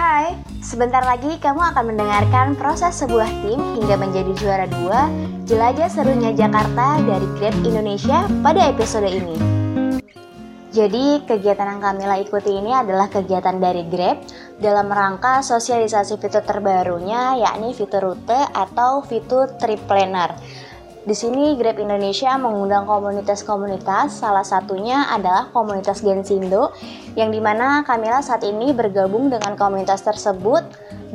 Hai, sebentar lagi kamu akan mendengarkan proses sebuah tim hingga menjadi juara dua Jelajah Serunya Jakarta dari Grab Indonesia pada episode ini. Jadi, kegiatan yang Kamila ikuti ini adalah kegiatan dari Grab dalam rangka sosialisasi fitur terbarunya yakni fitur rute atau fitur trip planner. Di sini Grab Indonesia mengundang komunitas-komunitas, salah satunya adalah komunitas Gensindo, yang di mana Kamila saat ini bergabung dengan komunitas tersebut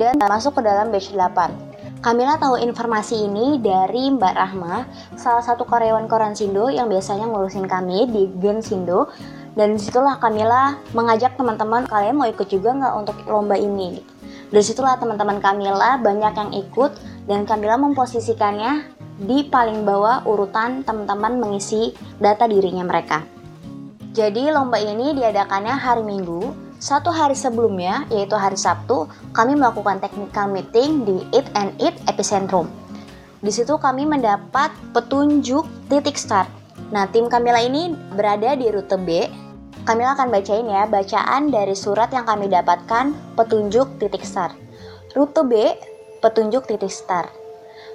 dan masuk ke dalam batch 8. Kamila tahu informasi ini dari Mbak Rahma, salah satu karyawan koran Sindo yang biasanya ngurusin kami di Gensindo. Dan di situlah Kamila mengajak teman-teman kalian mau ikut juga nggak untuk lomba ini. Dari situlah teman-teman Kamila banyak yang ikut dan Kamila memposisikannya di paling bawah urutan teman-teman mengisi data dirinya mereka. Jadi lomba ini diadakannya hari Minggu, satu hari sebelumnya yaitu hari Sabtu, kami melakukan technical meeting di Eat and Eat Epicentrum. Di situ kami mendapat petunjuk titik start. Nah, tim Kamila ini berada di rute B. Kamila akan bacain ya bacaan dari surat yang kami dapatkan petunjuk titik start. Rute B, petunjuk titik start.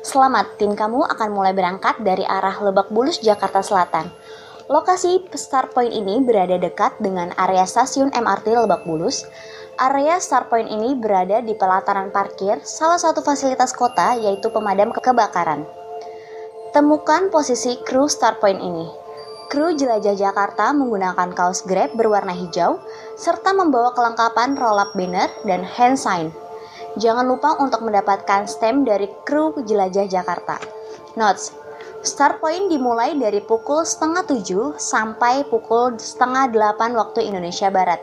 Selamat, tim kamu akan mulai berangkat dari arah Lebak Bulus, Jakarta Selatan. Lokasi start point ini berada dekat dengan area stasiun MRT Lebak Bulus. Area start point ini berada di pelataran parkir salah satu fasilitas kota yaitu pemadam kebakaran. Temukan posisi kru start point ini. Kru jelajah Jakarta menggunakan kaos Grab berwarna hijau serta membawa kelengkapan roll-up banner dan hand sign. Jangan lupa untuk mendapatkan stem dari kru jelajah Jakarta. Notes, start point dimulai dari pukul setengah tujuh sampai pukul setengah delapan waktu Indonesia Barat.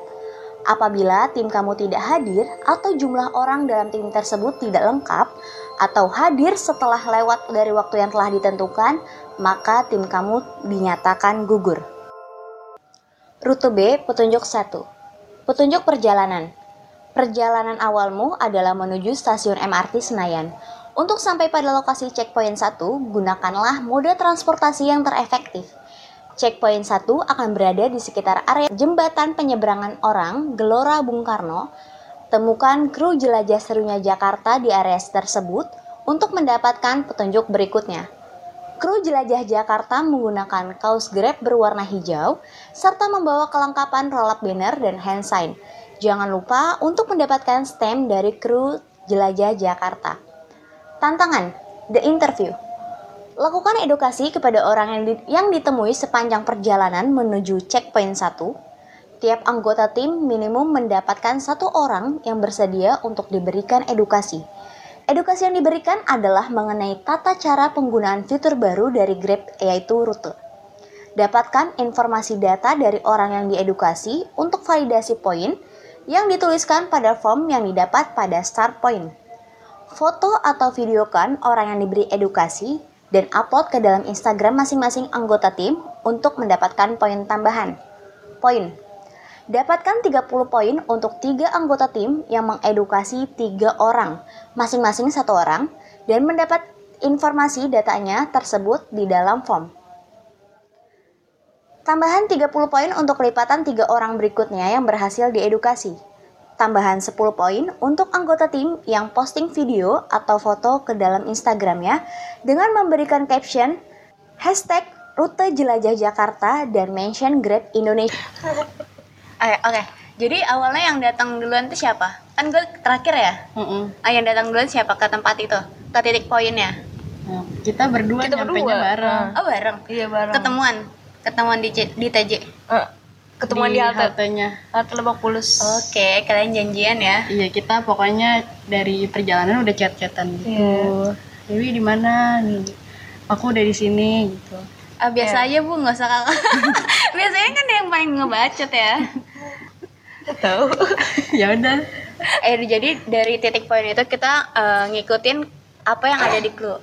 Apabila tim kamu tidak hadir atau jumlah orang dalam tim tersebut tidak lengkap, atau hadir setelah lewat dari waktu yang telah ditentukan, maka tim kamu dinyatakan gugur. Rute B, petunjuk 1. Petunjuk perjalanan. Perjalanan awalmu adalah menuju stasiun MRT Senayan. Untuk sampai pada lokasi checkpoint 1, gunakanlah mode transportasi yang terefektif. Checkpoint 1 akan berada di sekitar area jembatan penyeberangan orang Gelora Bung Karno. Temukan kru jelajah serunya Jakarta di area tersebut untuk mendapatkan petunjuk berikutnya. Kru jelajah Jakarta menggunakan kaos Grab berwarna hijau serta membawa kelengkapan roll-up banner dan hand sign. Jangan lupa untuk mendapatkan stem dari kru Jelajah Jakarta. Tantangan, the interview. Lakukan edukasi kepada orang yang, di, yang ditemui sepanjang perjalanan menuju checkpoint 1. Tiap anggota tim minimum mendapatkan satu orang yang bersedia untuk diberikan edukasi. Edukasi yang diberikan adalah mengenai tata cara penggunaan fitur baru dari Grab yaitu rute. Dapatkan informasi data dari orang yang diedukasi untuk validasi poin yang dituliskan pada form yang didapat pada start point. Foto atau videokan orang yang diberi edukasi dan upload ke dalam Instagram masing-masing anggota tim untuk mendapatkan poin tambahan. Poin. Dapatkan 30 poin untuk tiga anggota tim yang mengedukasi tiga orang, masing-masing satu orang, dan mendapat informasi datanya tersebut di dalam form. Tambahan 30 poin untuk lipatan tiga orang berikutnya yang berhasil diedukasi. Tambahan 10 poin untuk anggota tim yang posting video atau foto ke dalam Instagramnya dengan memberikan caption hashtag rute jelajah Jakarta dan mention Grab Indonesia. Oke, oke. Jadi awalnya yang datang duluan itu siapa? Kan gue terakhir ya. Mm -mm. Ah, yang datang duluan siapa ke tempat itu? Ke titik poinnya? Kita berdua Kita berdua. bareng. Oh bareng. Iya bareng. Ketemuan, ketemuan di di TJ. Eh, ketemuan di, halte. haltenya. Halte Lebak Bulus. Oke, kalian janjian ya? Iya, kita pokoknya dari perjalanan udah chat-chatan gitu. Iya. Dewi di mana nih? Aku udah di sini gitu. Ah, biasa aja bu, nggak usah kakak. Biasanya kan yang paling ngebacot ya. Tahu. ya udah. Eh jadi dari titik poin itu kita eh, ngikutin apa yang ada di clue.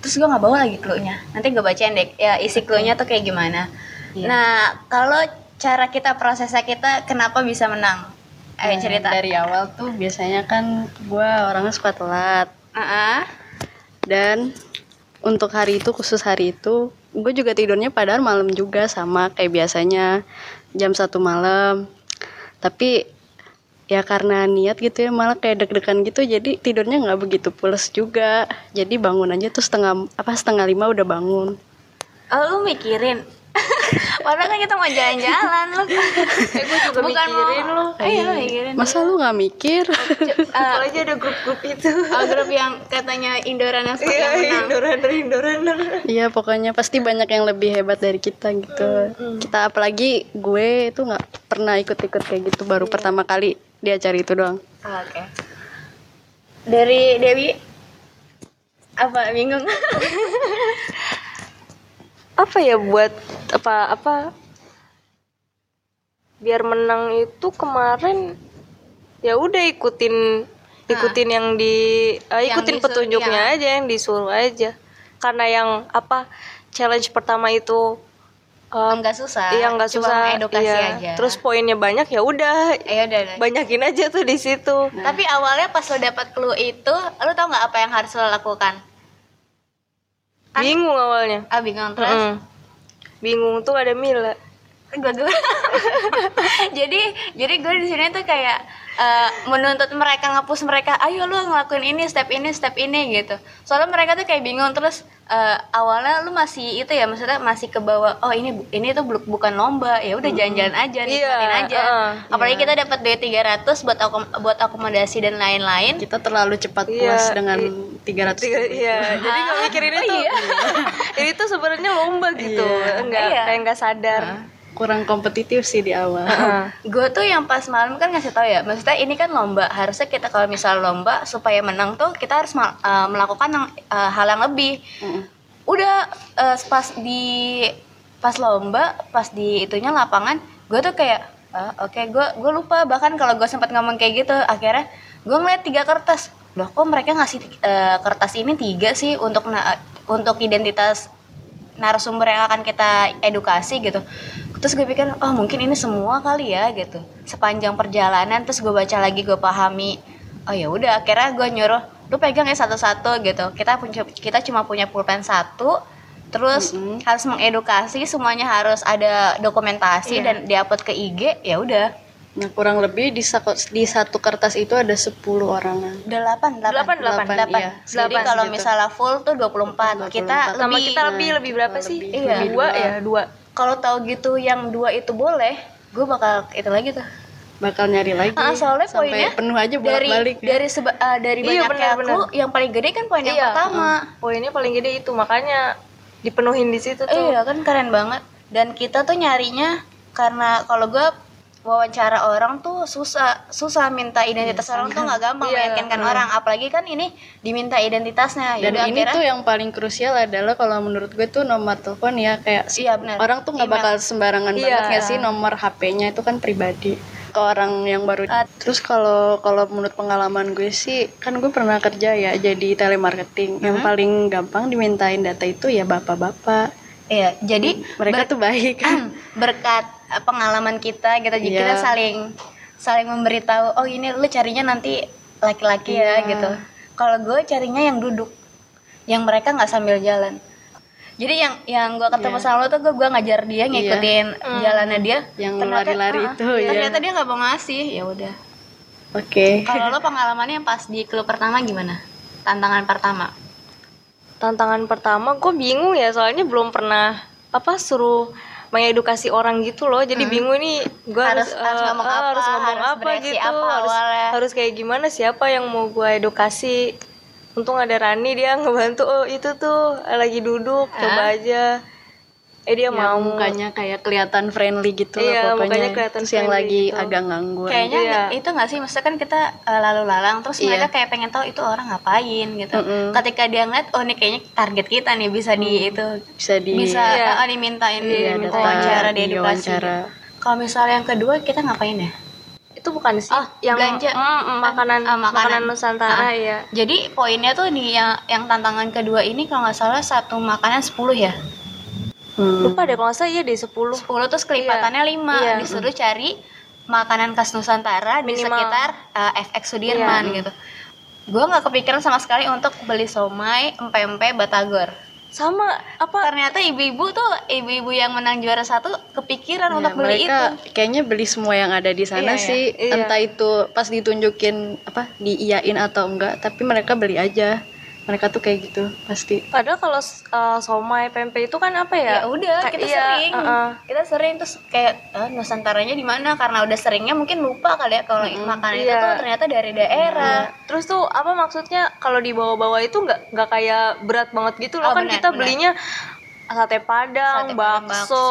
Terus gue nggak bawa lagi clue-nya. Nanti gue bacain deh. Ya isi clue-nya tuh kayak gimana. Iya. Nah kalau cara kita prosesnya kita kenapa bisa menang? Ayo Nah, cerita. Dari awal tuh biasanya kan gua orangnya suka telat. Ah, Dan untuk hari itu khusus hari itu gue juga tidurnya padahal malam juga sama kayak biasanya jam satu malam tapi ya karena niat gitu ya malah kayak deg-degan gitu jadi tidurnya nggak begitu pules juga jadi bangun aja tuh setengah apa setengah lima udah bangun Oh, lu mikirin. Padahal kan kita mau jalan-jalan lu. Eh, gue juga Bukan mikirin mau. lo. Iya, lu mikirin. masa lu nggak mikir Apalagi ada grup-grup itu. Oh, grup yang katanya Indoran yang Iya, yang menang. Indorunner, Indorunner. Iya pokoknya pasti banyak yang lebih hebat dari kita gitu kita apalagi gue itu nggak pernah ikut-ikut kayak gitu baru pertama kali dia cari itu doang Oke. Dari Dewi apa bingung? Apa ya buat apa apa biar menang itu kemarin ya udah ikutin ikutin yang di eh, Yang ikutin disuruh, petunjuknya iya. aja yang disuruh aja karena yang apa challenge pertama itu eh, Enggak susah. iya nggak cuma susah edukasi iya. aja. terus poinnya banyak ya udah ya udah. banyakin aja tuh di situ Tapi awalnya pas lo dapet clue itu, lo tau nggak apa yang harus lo lakukan? bingung awalnya Ah bingung terus. Mm. bingung tuh ada Mila gue gue jadi jadi gue di sini tuh kayak eh, menuntut mereka ngapus mereka ayo lu ngelakuin ini step ini step ini gitu. Soalnya mereka tuh kayak bingung terus eh, awalnya lu masih itu ya maksudnya masih ke bawah oh ini ini tuh bu- bukan lomba ya udah jalan-jalan aja Iya, aja. heeh, apalagi kita dapat duit 300 buat akom- buat akomodasi dan lain-lain. Kita terlalu cepat Iya, puas dengan i- 300 Tiga, iya, jadi nggak mikirin itu. Ini tuh sebenarnya lomba gitu, enggak Iya. kayak nggak sadar. Kurang kompetitif sih di awal. Gue tuh yang pas malam kan ngasih tau ya maksudnya ini kan lomba. Harusnya kita kalau misal lomba supaya menang tuh kita harus eh, melakukan yang, eh, hal yang lebih. Mm-mm. udah eh, pas di pas lomba pas di itunya lapangan gue tuh kayak "Ah, oke gue gue lupa. Bahkan kalau gue sempat ngomong kayak gitu akhirnya gue ngeliat tiga kertas. Loh kok mereka ngasih eh, kertas ini tiga sih untuk na- untuk identitas narasumber yang akan kita edukasi gitu terus gue pikir oh mungkin ini semua kali ya gitu sepanjang perjalanan terus gue baca lagi gue pahami oh ya udah akhirnya gue nyuruh lu pegang ya satu-satu gitu kita punya kita cuma punya pulpen satu terus harus mengedukasi semuanya harus ada dokumentasi dan diupload ke IG ya udah nah kurang lebih di, sako- di satu kertas itu ada 10 orangan delapan Delapan, delapan, delapan iya. jadi kalau segitu. misalnya full tuh 24 kita Sama lebih kita lebih lebih berapa sih? lebih. Iya. Dua ya, dua. Kalau tahu gitu yang dua itu boleh gue bakal itu lagi tuh bakal nyari lagi Ah, soalnya sampai poinnya penuh aja dari bolak-balik ya. dari seba, eh, dari Iya, banyaknya benar, clue yang paling gede kan poin yang Iya. pertama Poinnya paling gede itu, makanya dipenuhin di situ tuh. iya kan keren banget dan kita tuh nyarinya karena kalau gue wawancara orang tuh susah susah minta identitas orang tuh nggak gampang Iya, meyakinkan orang. Apalagi kan ini diminta identitasnya. Dan Yaudah, ini akhirnya- tuh yang paling krusial adalah kalau menurut gue tuh nomor telepon ya kayak Iya, orang tuh nggak bakal sembarangan Iya. banget nggak sih nomor HP-nya itu kan pribadi. Ke orang yang baru. Terus kalau kalau menurut pengalaman gue sih kan gue pernah kerja ya jadi telemarketing. Yang paling gampang dimintain data itu ya bapak-bapak. Iya jadi mereka tuh baik. berkat eh, pengalaman kita gitu. Jadi Iya. kita saling saling memberitahu oh ini lu carinya nanti laki-laki ya Iya. gitu. Kalau gue carinya yang duduk yang mereka nggak sambil jalan. Jadi yang yang gue ketemu Iya. sama lo tuh gue gue ngajar dia ngikutin jalannya dia. Yang Ternyata- lari-lari ah, itu, ya. ternyata dia nggak mau ngasih. Ya udah. Oke. Kalau lo pengalamannya yang pas di klub pertama gimana? Tantangan pertama? Tantangan pertama gue bingung ya, soalnya belum pernah apa suruh mengedukasi orang gitu loh. Jadi bingung nih gue Harus- harus harus eh, ngomong eh, apa, harus ngomong harus apa gitu, apa harus awalnya. harus kayak gimana siapa yang mau gue edukasi. Untung ada Rani dia ngebantu oh itu tuh lagi duduk coba aja. Eh dia Ya, mau mukanya kayak kelihatan friendly gitu Iya, lah pokoknya mukanya kelihatan terus yang friendly lagi gitu. agak nganggur kayaknya Iya. itu nggak sih maksudnya kan kita eh, lalu lalang terus Iya. mereka kayak pengen tahu itu orang ngapain gitu Mm-mm. ketika dia ngeliat oh ini kayaknya target kita nih bisa di itu bisa di bisa Iya. eh, dimintain Iya, di wawancara di di edukasi wawancara. kalau misalnya yang kedua kita ngapain ya itu bukan sih Oh, yang belanja. Mm, mm, makanan, Ah, makanan makanan. Nusantara Ah. ya. jadi poinnya tuh di yang, yang tantangan kedua ini kalau nggak salah satu makanan 10 ya Hmm. Lupa deh kalau salah iya deh 10 10 terus kelipatannya 5 Iya. disuruh cari makanan khas Nusantara di Minimal. sekitar eh, FX Sudirman Iya. gitu gue nggak kepikiran sama sekali untuk beli somai empe-empe batagor sama apa ternyata ibu-ibu tuh ibu-ibu yang menang juara satu kepikiran Ya, untuk beli mereka itu kayaknya beli semua yang ada di Iya, sana iya. sih Iya. entah itu pas ditunjukin apa diiyain atau enggak tapi mereka beli aja mereka tuh kayak gitu pasti padahal kalau uh, somai pempek itu kan apa ya ya udah kita iya, sering uh-uh. kita sering terus kayak eh, nusantaranya di mana karena udah seringnya mungkin lupa kali ya kalau makanan itu iya. tuh ternyata dari daerah Terus tuh apa maksudnya kalau dibawa-bawa itu nggak nggak kayak berat banget gitu loh Oh, kan benar, kita benar. belinya sate padang, Sate padang, bakso, bakso.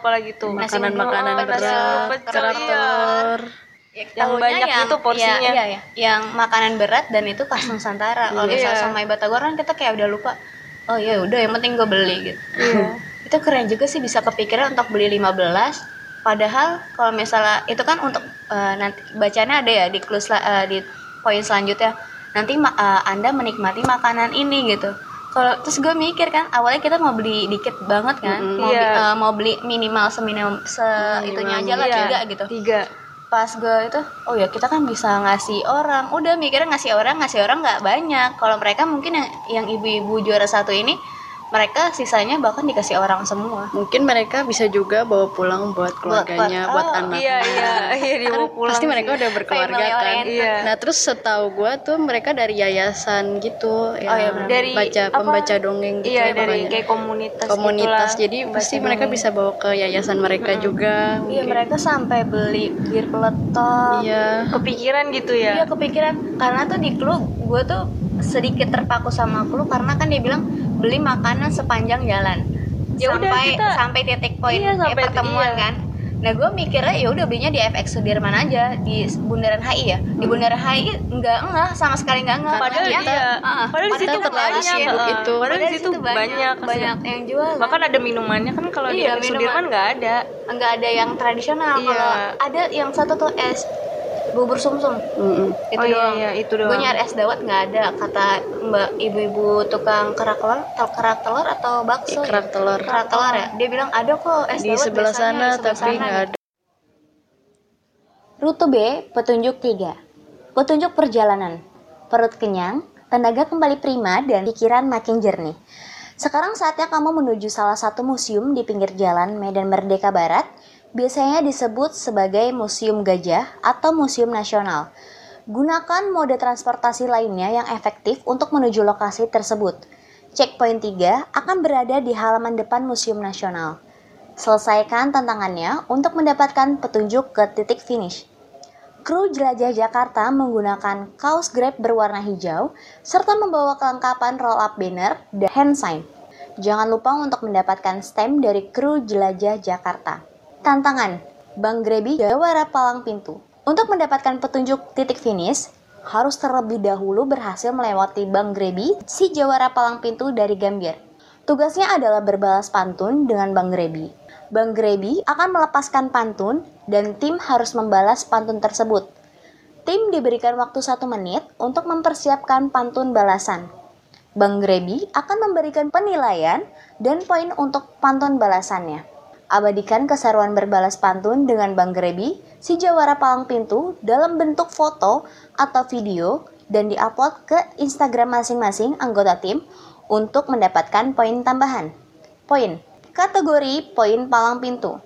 apalagi tuh makanan-makanan berat iya. telur Ya, Yang banyak itu porsinya. Iya, iya, iya. Yang makanan berat dan itu khas Nusantara. Kalau misalnya Iya. sama Batagor kan kita kayak udah lupa. Oh ya udah yang penting gue beli gitu. Iya. itu keren juga sih bisa kepikiran untuk beli 15 padahal kalau misalnya itu kan untuk eh, nanti bacanya ada ya di clue sela- eh, di poin selanjutnya nanti eh, anda menikmati makanan ini gitu kalau terus gue mikir kan awalnya kita mau beli dikit banget kan mau, bi- Iya. eh, mau beli minimal seminimal se itunya aja lah Iya. tiga gitu Tiga. Pas gue itu oh ya kita kan bisa ngasih orang. Udah mikirnya ngasih orang ngasih orang nggak banyak. Kalau mereka mungkin yang yang ibu-ibu juara satu ini mereka sisanya bahkan dikasih orang semua mungkin mereka bisa juga bawa pulang buat keluarganya buat- buat, oh, anak Iya iya iya dibawa pulang. pasti mereka udah berkeluarga Family kan. Iya. nah terus setahu gua tuh mereka dari yayasan gitu yang iya, benar. Dari baca apa? pembaca dongeng gitu Iya ya dari kayak komunitas. komunitas gitulah. jadi pasti mereka dongeng. bisa bawa ke yayasan mereka juga iya mereka sampai beli bir peletok iya kepikiran gitu Iya ya. kepikiran karena tuh di clue gue tuh sedikit terpaku sama clue karena kan dia bilang beli makanan sepanjang jalan Ya udah, sampai kita- sampai titik poin Iya, eh, sampai- pertemuan iya. kan nah gue mikirnya ya udah belinya di FX Sudirman aja di Bundaran HI ya di Bundaran HI enggak enggak sama sekali enggak enggak Padahal Makanya- iya. Ah, Padahal di situ banyak. itu. Padahal di situ banyak. banyak yang jual Bahkan ada minumannya kan kalau di Iya, FX minuman. Sudirman nggak ada. enggak ada yang tradisional Iya. kalau ada yang satu tuh es bubur sumsum Mm-mm. itu oh iya doang iya itu doang. gue nyari es dawet nggak ada kata mbak ibu-ibu tukang kerak telur tel- kerak telur atau bakso ya? kerak telur kerak telur ya dia bilang ada kok es di dawet sebelah sana di sebelah tapi sana." nggak ada Rute B, petunjuk 3. Petunjuk perjalanan. Perut kenyang, tenaga kembali prima, dan pikiran makin jernih. Sekarang saatnya kamu menuju salah satu museum di pinggir jalan Medan Merdeka Barat, biasanya disebut sebagai Museum Gajah atau Museum Nasional. Gunakan mode transportasi lainnya yang efektif untuk menuju lokasi tersebut. Checkpoint 3 akan berada di halaman depan Museum Nasional. Selesaikan tantangannya untuk mendapatkan petunjuk ke titik finish. Kru jelajah Jakarta menggunakan kaos Grab berwarna hijau serta membawa kelengkapan roll up banner dan hand sign. Jangan lupa untuk mendapatkan stem dari kru jelajah Jakarta. Tantangan Bang Grebi Jawara Palang Pintu. Untuk mendapatkan petunjuk titik finish, harus terlebih dahulu berhasil melewati Bang Grebi, si Jawara Palang Pintu dari Gambir. Tugasnya adalah berbalas pantun dengan Bang Grebi. Bang Grebi akan melepaskan pantun dan tim harus membalas pantun tersebut. Tim diberikan waktu satu menit untuk mempersiapkan pantun balasan. Bang Grebi akan memberikan penilaian dan poin untuk pantun balasannya. Abadikan keseruan berbalas pantun dengan Bang Grebi, si jawara palang pintu dalam bentuk foto atau video dan diupload ke Instagram masing-masing anggota tim untuk mendapatkan poin tambahan. Poin. Kategori poin palang pintu.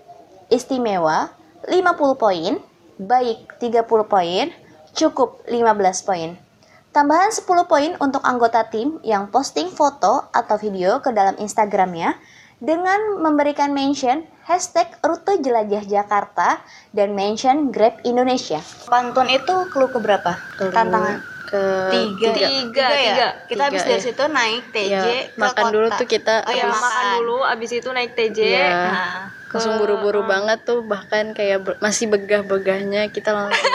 Istimewa 50 poin. Baik 30 poin. Cukup 15 poin. Tambahan 10 poin untuk anggota tim yang posting foto atau video ke dalam Instagramnya dengan memberikan mention hashtag rute jelajah Jakarta dan mention Grab Indonesia. Pantun itu clue ke berapa? Clue Tantangan ke tiga. Tiga, ya? tiga. Kita habis Tiga, dari ya. situ naik TJ Ya, ke makan kota. dulu tuh kita Oh iya, Ya, Habis- makan dulu, abis itu naik TJ. Iya. Nah, langsung buru-buru banget tuh bahkan kayak masih begah-begahnya kita langsung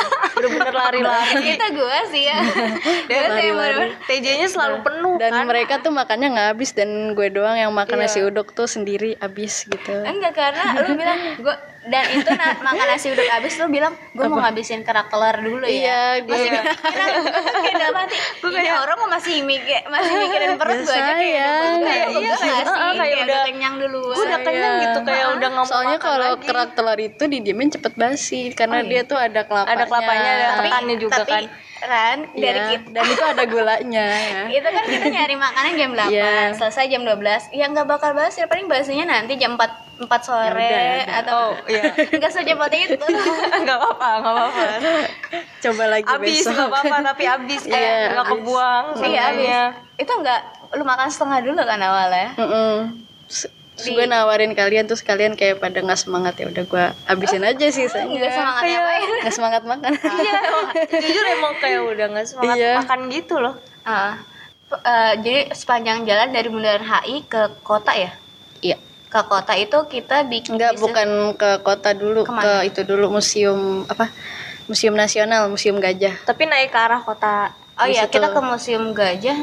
Bener-bener lari-lari. itu gue sih ya. Dan saya bener-bener TJ-nya selalu penuh dan kan. mereka tuh makannya nggak habis dan gue doang yang makan Iya. nasi uduk tuh sendiri habis gitu Enggak karena lu bilang gue dan itu na- makan nasi uduk habis lu bilang gue mau ngabisin kerak telur dulu ya. iya gue Masih kira hati. Ini orang mau masih mikir masih mikirin perut gue aja kayak udah Iya, iya, ngasih kayak udah- udah kenyang dulu. Gue udah kenyang gitu kayak udah nggak mau soalnya kalau kerak telur itu didiemin cepet basi karena Oh, iya. dia tuh ada kelapanya Ada kelapanya ada Tapi- ketannya juga tapi, kan. Ran, dari Iya, kita dan itu ada gulanya ya itu kan kita nyari makanan jam 8 Iya. selesai jam 12 ya nggak bakal basi paling basinya nanti jam 4 4 sore Ya udah, atau Oh, iya. nggak secepat itu Enggak apa-apa, enggak apa-apa. coba lagi Abis enggak apa-apa, tapi abis Iya, kayak enggak abis. kebuang iya abis itu nggak lu makan setengah dulu kan awalnya Mm-mm. Terus- terus gue nawarin kalian terus kalian kayak pada nggak semangat ya udah gue habisin aja sih saya nggak semangat kayak- ngapain nggak semangat makan Iya, emang, jujur emang kayak udah enggak semangat Iya. makan gitu loh. Ah. Eh, jadi sepanjang jalan dari Bundaran HI ke kota ya iya ke kota itu kita bikin Enggak, bisa- bukan ke kota dulu, Ke mana? ke itu dulu museum apa? Museum Nasional, Museum Gajah. Tapi naik ke arah kota. oh iya kita ke museum gajah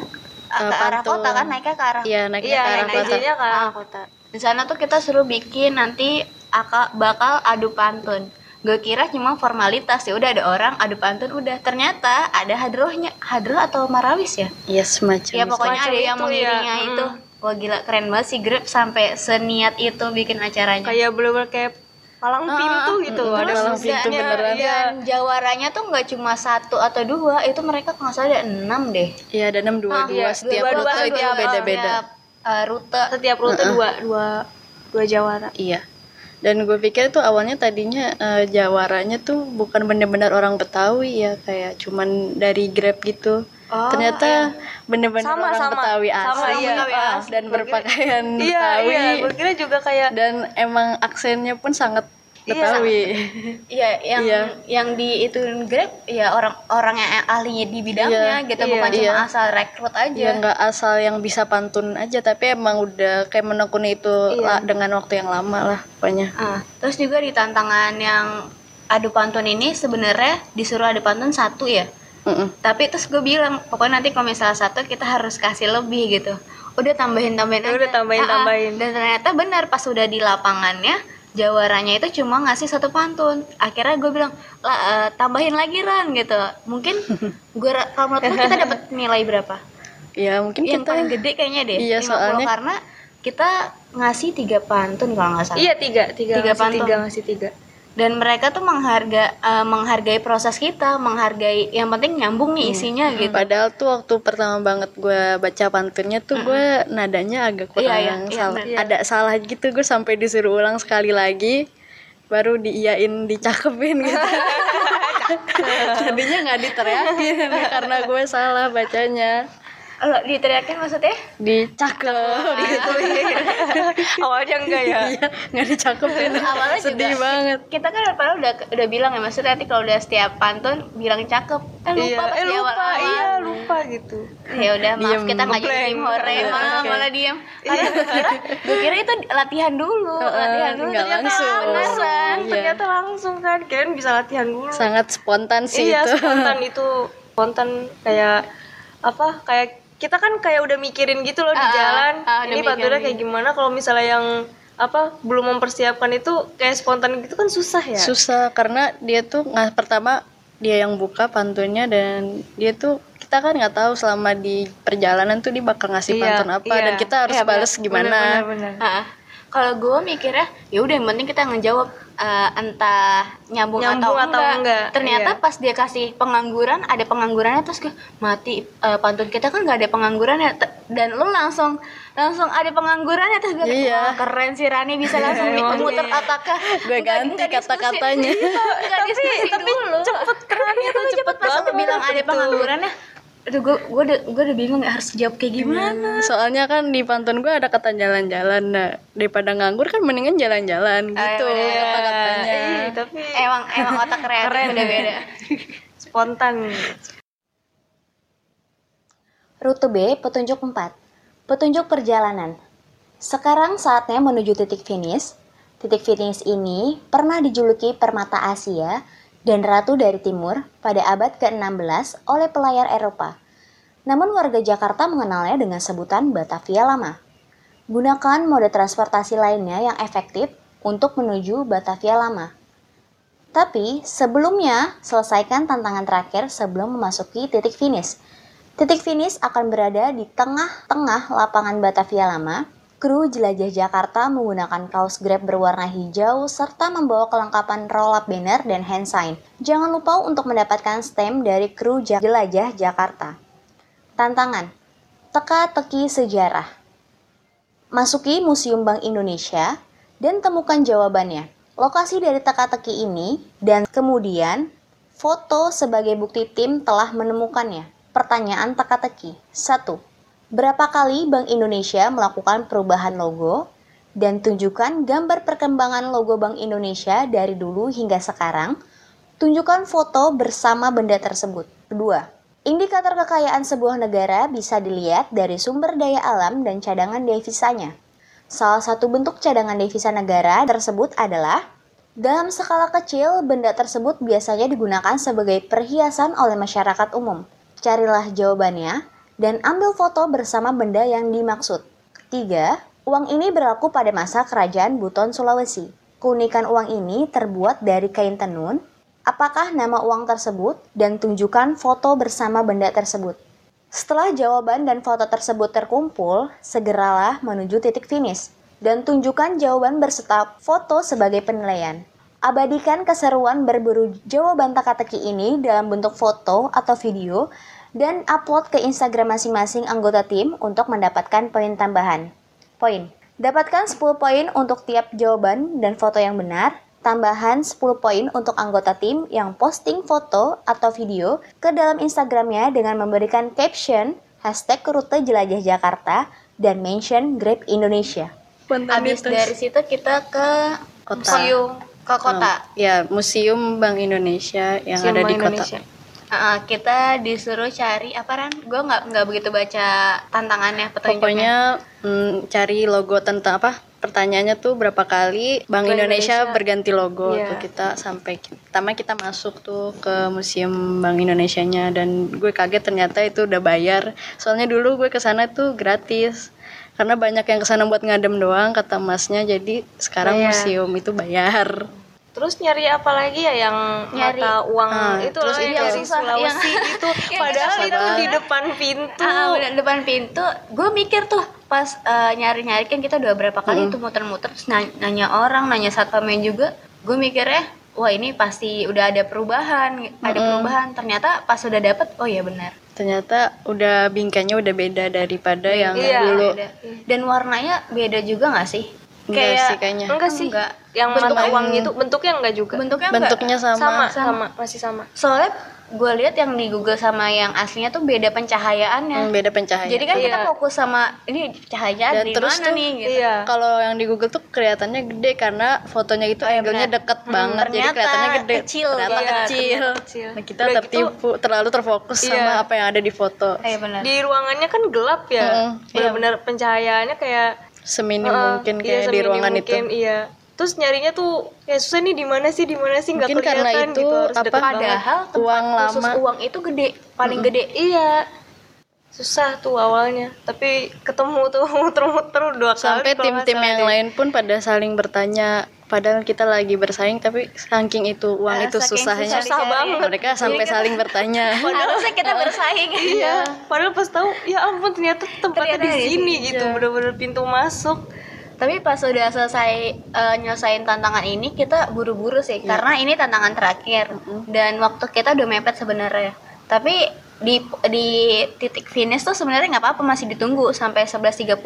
ah, Ke ke arah kota kan naiknya ke arah Iya, naiknya Iya, ke arah naik kota. DJ-nya ke arah kota. Di sana tuh kita suruh bikin nanti aka, bakal adu pantun gue kira cuma formalitas ya udah ada orang adu pantun udah ternyata ada hadrohnya hadroh atau marawis ya Iya, semacam. ya pokoknya semacam ada yang mengiringnya ya. itu wah gila keren banget sih Grab sampai seniat itu bikin acaranya Kayak bener-bener kayak palang pintu gitu. mm, ada palang pintu beneran. Iya. dan jawaranya tuh nggak cuma satu atau dua itu mereka kalau nggak salah ada enam deh Iya, ada enam dua dua iya, setiap rute itu dua-dua, beda-beda. Uh, rute Setiap rute dua dua dua jawara. Iya. Dan gue pikir tuh awalnya tadinya eh, jawaranya tuh bukan bener-bener orang Betawi ya, kayak cuman dari Grab gitu. Oh, Ternyata bener-bener Sama, orang sama. Betawi asli Sama, iya. Betawi asli, dan berpakaian Iya, Betawi iya. Gue kira juga kayak dan emang aksennya pun sangat Betawi. Iya, yang Iya. yang di itu Grab ya orang orang yang ahlinya di bidangnya Iya, gitu iya, bukan cuma iya. asal rekrut aja. Ya nggak asal yang bisa pantun aja, tapi emang udah kayak menekuni itu Iya. lah, dengan waktu yang lama lah pokoknya. Ah, terus juga di tantangan yang adu pantun ini sebenarnya disuruh adu pantun satu ya. Mm-mm. Tapi terus gue bilang pokoknya nanti kalau misalnya satu kita harus kasih lebih gitu. Udah tambahin tambahin Ya aja. udah, tambahin, Ah, tambahin. Dan ternyata benar pas udah di lapangannya jawarannya itu cuma ngasih satu pantun. Akhirnya gue bilang lah eh, tambahin lagi Ran gitu. Mungkin gue kalau menurut lu kita dapat nilai berapa? Ya mungkin yang kita paling gede kayaknya deh Iya, 50 soalnya- karena kita ngasih tiga pantun kalau nggak salah Iya tiga, tiga, Tiga ngasih pantun. tiga, ngasih tiga. Dan mereka tuh mengharga eh, menghargai proses kita menghargai yang penting nyambung nih isinya gitu Padahal tuh waktu pertama banget gue baca pantunnya tuh gue nadanya agak kurang Iya, iya, iya, salah. bener. Ada salah gitu gue sampai disuruh ulang sekali lagi baru diiyain dicakepin gitu. Jadinya nggak diteriakin karena gue salah bacanya. Lo diteriakin maksudnya Dicakep gitu. Awalnya enggak ya. Iya, nggak dicakepin. awalnya Sedih juga banget. kita kan padahal udah udah bilang ya maksudnya nanti kalau udah setiap pantun bilang cakep eh lupa Iya, pas eh lupa, awal-awal. iya lupa gitu. ya udah maaf Diem, kita nggak jadi tim hore Iya, malah oke. malah diem karena gue kira gue kira itu latihan dulu latihan dulu ternyata langsung. beneran Iya. Ternyata langsung kan, kalian bisa latihan dulu. Sangat spontan sih iya, itu. spontan itu spontan kayak apa? Kayak kita kan kayak udah mikirin gitu loh di Ah, jalan. ah, udah Ini pantunnya mikirin. kayak gimana kalau misalnya yang apa belum mempersiapkan itu kayak spontan gitu kan susah ya. susah karena dia tuh nggak pertama dia yang buka pantunnya dan dia tuh kita kan nggak tahu selama di perjalanan tuh dia bakal ngasih Iya, pantun apa iya. dan kita harus Iya, balas benar, gimana benar, benar, benar. Ah, kalau gue mikirnya ya udah yang penting kita ngejawab eh, entah nyambung, Nyambung atau, atau enggak. enggak, Ternyata iya. pas dia kasih pengangguran ada penganggurannya terus gue mati eh, pantun kita kan nggak ada penganggurannya dan lu langsung langsung ada penganggurannya terus gue Iya. keren sih Rani bisa langsung Emang muter iya. otaknya Gue ganti kata-katanya. Iya, nggak diskusi dulu cepet keren itu cepet pas aku bilang ada penganggurannya Aduh, gue gue udah gue udah bingung ya harus jawab kayak gimana soalnya kan di pantun gue ada kata jalan-jalan nah daripada nganggur kan mendingan jalan-jalan gitu iya, iya. kata-katanya Ih, tapi emang emang otak kreatif Keren. udah beda spontan. Rute B, petunjuk 4. Petunjuk perjalanan. Sekarang saatnya menuju titik finish. Titik finish ini pernah dijuluki Permata Asia dan Ratu dari Timur pada abad ke-16 oleh pelayar Eropa. Namun warga Jakarta mengenalnya dengan sebutan Batavia Lama. Gunakan mode transportasi lainnya yang efektif untuk menuju Batavia Lama. Tapi sebelumnya selesaikan tantangan terakhir sebelum memasuki titik finish. Titik finish akan berada di tengah-tengah lapangan Batavia Lama, kru jelajah Jakarta menggunakan kaos Grab berwarna hijau serta membawa kelengkapan roll-up banner dan hand sign. Jangan lupa untuk mendapatkan stem dari kru jelajah Jakarta. Tantangan Teka-teki sejarah Masuki Museum Bank Indonesia dan temukan jawabannya. Lokasi dari teka-teki ini dan kemudian foto sebagai bukti tim telah menemukannya. Pertanyaan teka-teki 1. Berapa kali Bank Indonesia melakukan perubahan logo? Dan tunjukkan gambar perkembangan logo Bank Indonesia dari dulu hingga sekarang. Tunjukkan foto bersama benda tersebut. Kedua, indikator kekayaan sebuah negara bisa dilihat dari sumber daya alam dan cadangan devisanya. Salah satu bentuk cadangan devisa negara tersebut adalah dalam skala kecil, benda tersebut biasanya digunakan sebagai perhiasan oleh masyarakat umum. Carilah jawabannya dan ambil foto bersama benda yang dimaksud. Ketiga, uang ini berlaku pada masa kerajaan Buton Sulawesi. Keunikan uang ini terbuat dari kain tenun. Apakah nama uang tersebut dan tunjukkan foto bersama benda tersebut. Setelah jawaban dan foto tersebut terkumpul, segeralah menuju titik finish dan tunjukkan jawaban berserta foto sebagai penilaian. Abadikan keseruan berburu jawaban teka-teki ini dalam bentuk foto atau video dan upload ke Instagram masing-masing anggota tim untuk mendapatkan poin tambahan. Poin. Dapatkan 10 poin untuk tiap jawaban dan foto yang benar, tambahan 10 poin untuk anggota tim yang posting foto atau video ke dalam Instagramnya dengan memberikan caption hashtag rute jelajah Jakarta dan mention Grab Indonesia. Habis dari situ kita ke Kota. museum ke kota. Um, ya, Museum Bank Indonesia yang Museum ada Bank di Indonesia. kota. Uh, kita disuruh cari apa Ran? Gue nggak nggak begitu baca tantangannya petunjuknya. Pokoknya mm, cari logo tentang apa? Pertanyaannya tuh berapa kali Bank Indonesia, Indonesia. berganti logo Iya. tuh kita sampai pertama kita masuk tuh ke Museum Bank Indonesianya dan gue kaget ternyata itu udah bayar. Soalnya dulu gue ke sana tuh gratis. Karena banyak yang ke sana buat ngadem doang kata masnya jadi sekarang Bayar. museum itu bayar. Terus nyari apa lagi ya yang Nyari. mata uang Ah, itu terus loh yang itu. dari Susah, Sulawesi itu padahal itu banget. di depan pintu. Ah, udah depan pintu, gue mikir tuh pas eh, nyari-nyari kan kita udah berapa kali tuh muter-muter terus nanya, nanya orang, nanya satpamnya juga. Gue mikirnya, wah ini pasti udah ada perubahan, ada perubahan. Ternyata pas udah dapet, oh ya benar. Ternyata udah bingkainya udah beda daripada yang Iya, dulu. Beda. Dan warnanya beda juga nggak sih? Enggak sih kayaknya. Enggak sih. Enggak. Yang mata Bentuknya- uang itu bentuknya enggak juga. Bentuknya enggak. Bentuknya sama. sama, sama. sama, masih sama. Soalnya gue lihat yang di Google sama yang aslinya tuh beda pencahayaannya. Hmm, beda pencahayaan. Jadi kan kita Iya. fokus sama ini cahaya Dan dari terus mana tuh, nih gitu. Iya. Kalau yang di Google tuh kelihatannya gede karena fotonya itu Oh, iya, angle-nya deket Hmm, banget. Jadi kelihatannya gede. kecil, ternyata iya, kecil. ternyata kecil. Nah, kita Udah tertipu, terlalu terfokus Iya. sama apa yang ada di foto. Iya benar. Di ruangannya kan gelap ya. Mm-mm. Benar-benar pencahayaannya kayak Seminim Heeh, mungkin iya, kayak di seminim ruangan mungkin, itu. Iya. Terus nyarinya tuh ya susah nih di mana sih di mana sih nggak kelihatan itu gitu harus apa. Padahal tempat Uang khusus lama. uang itu gede, paling gede. Iya. Susah tuh awalnya, tapi ketemu tuh muter-muter dua kali. Sampai kalau nggak tim-tim yang deh. lain pun pada saling bertanya. Padahal kita lagi bersaing, tapi saking itu uang Ah, itu saking susahnya. susah banget. Mereka sampai saling bertanya. Harusnya kita bersaing. Iya, padahal pas tahu ya ampun ternyata tempatnya Ternyata di sini sini, gitu, iya. bener-bener pintu masuk. Tapi pas udah selesai eh, nyelesain tantangan ini, kita buru-buru sih, karena ini tantangan terakhir dan waktu kita udah mepet sebenarnya. Tapi di di titik finish tuh sebenarnya nggak apa-apa masih ditunggu sampai 11.30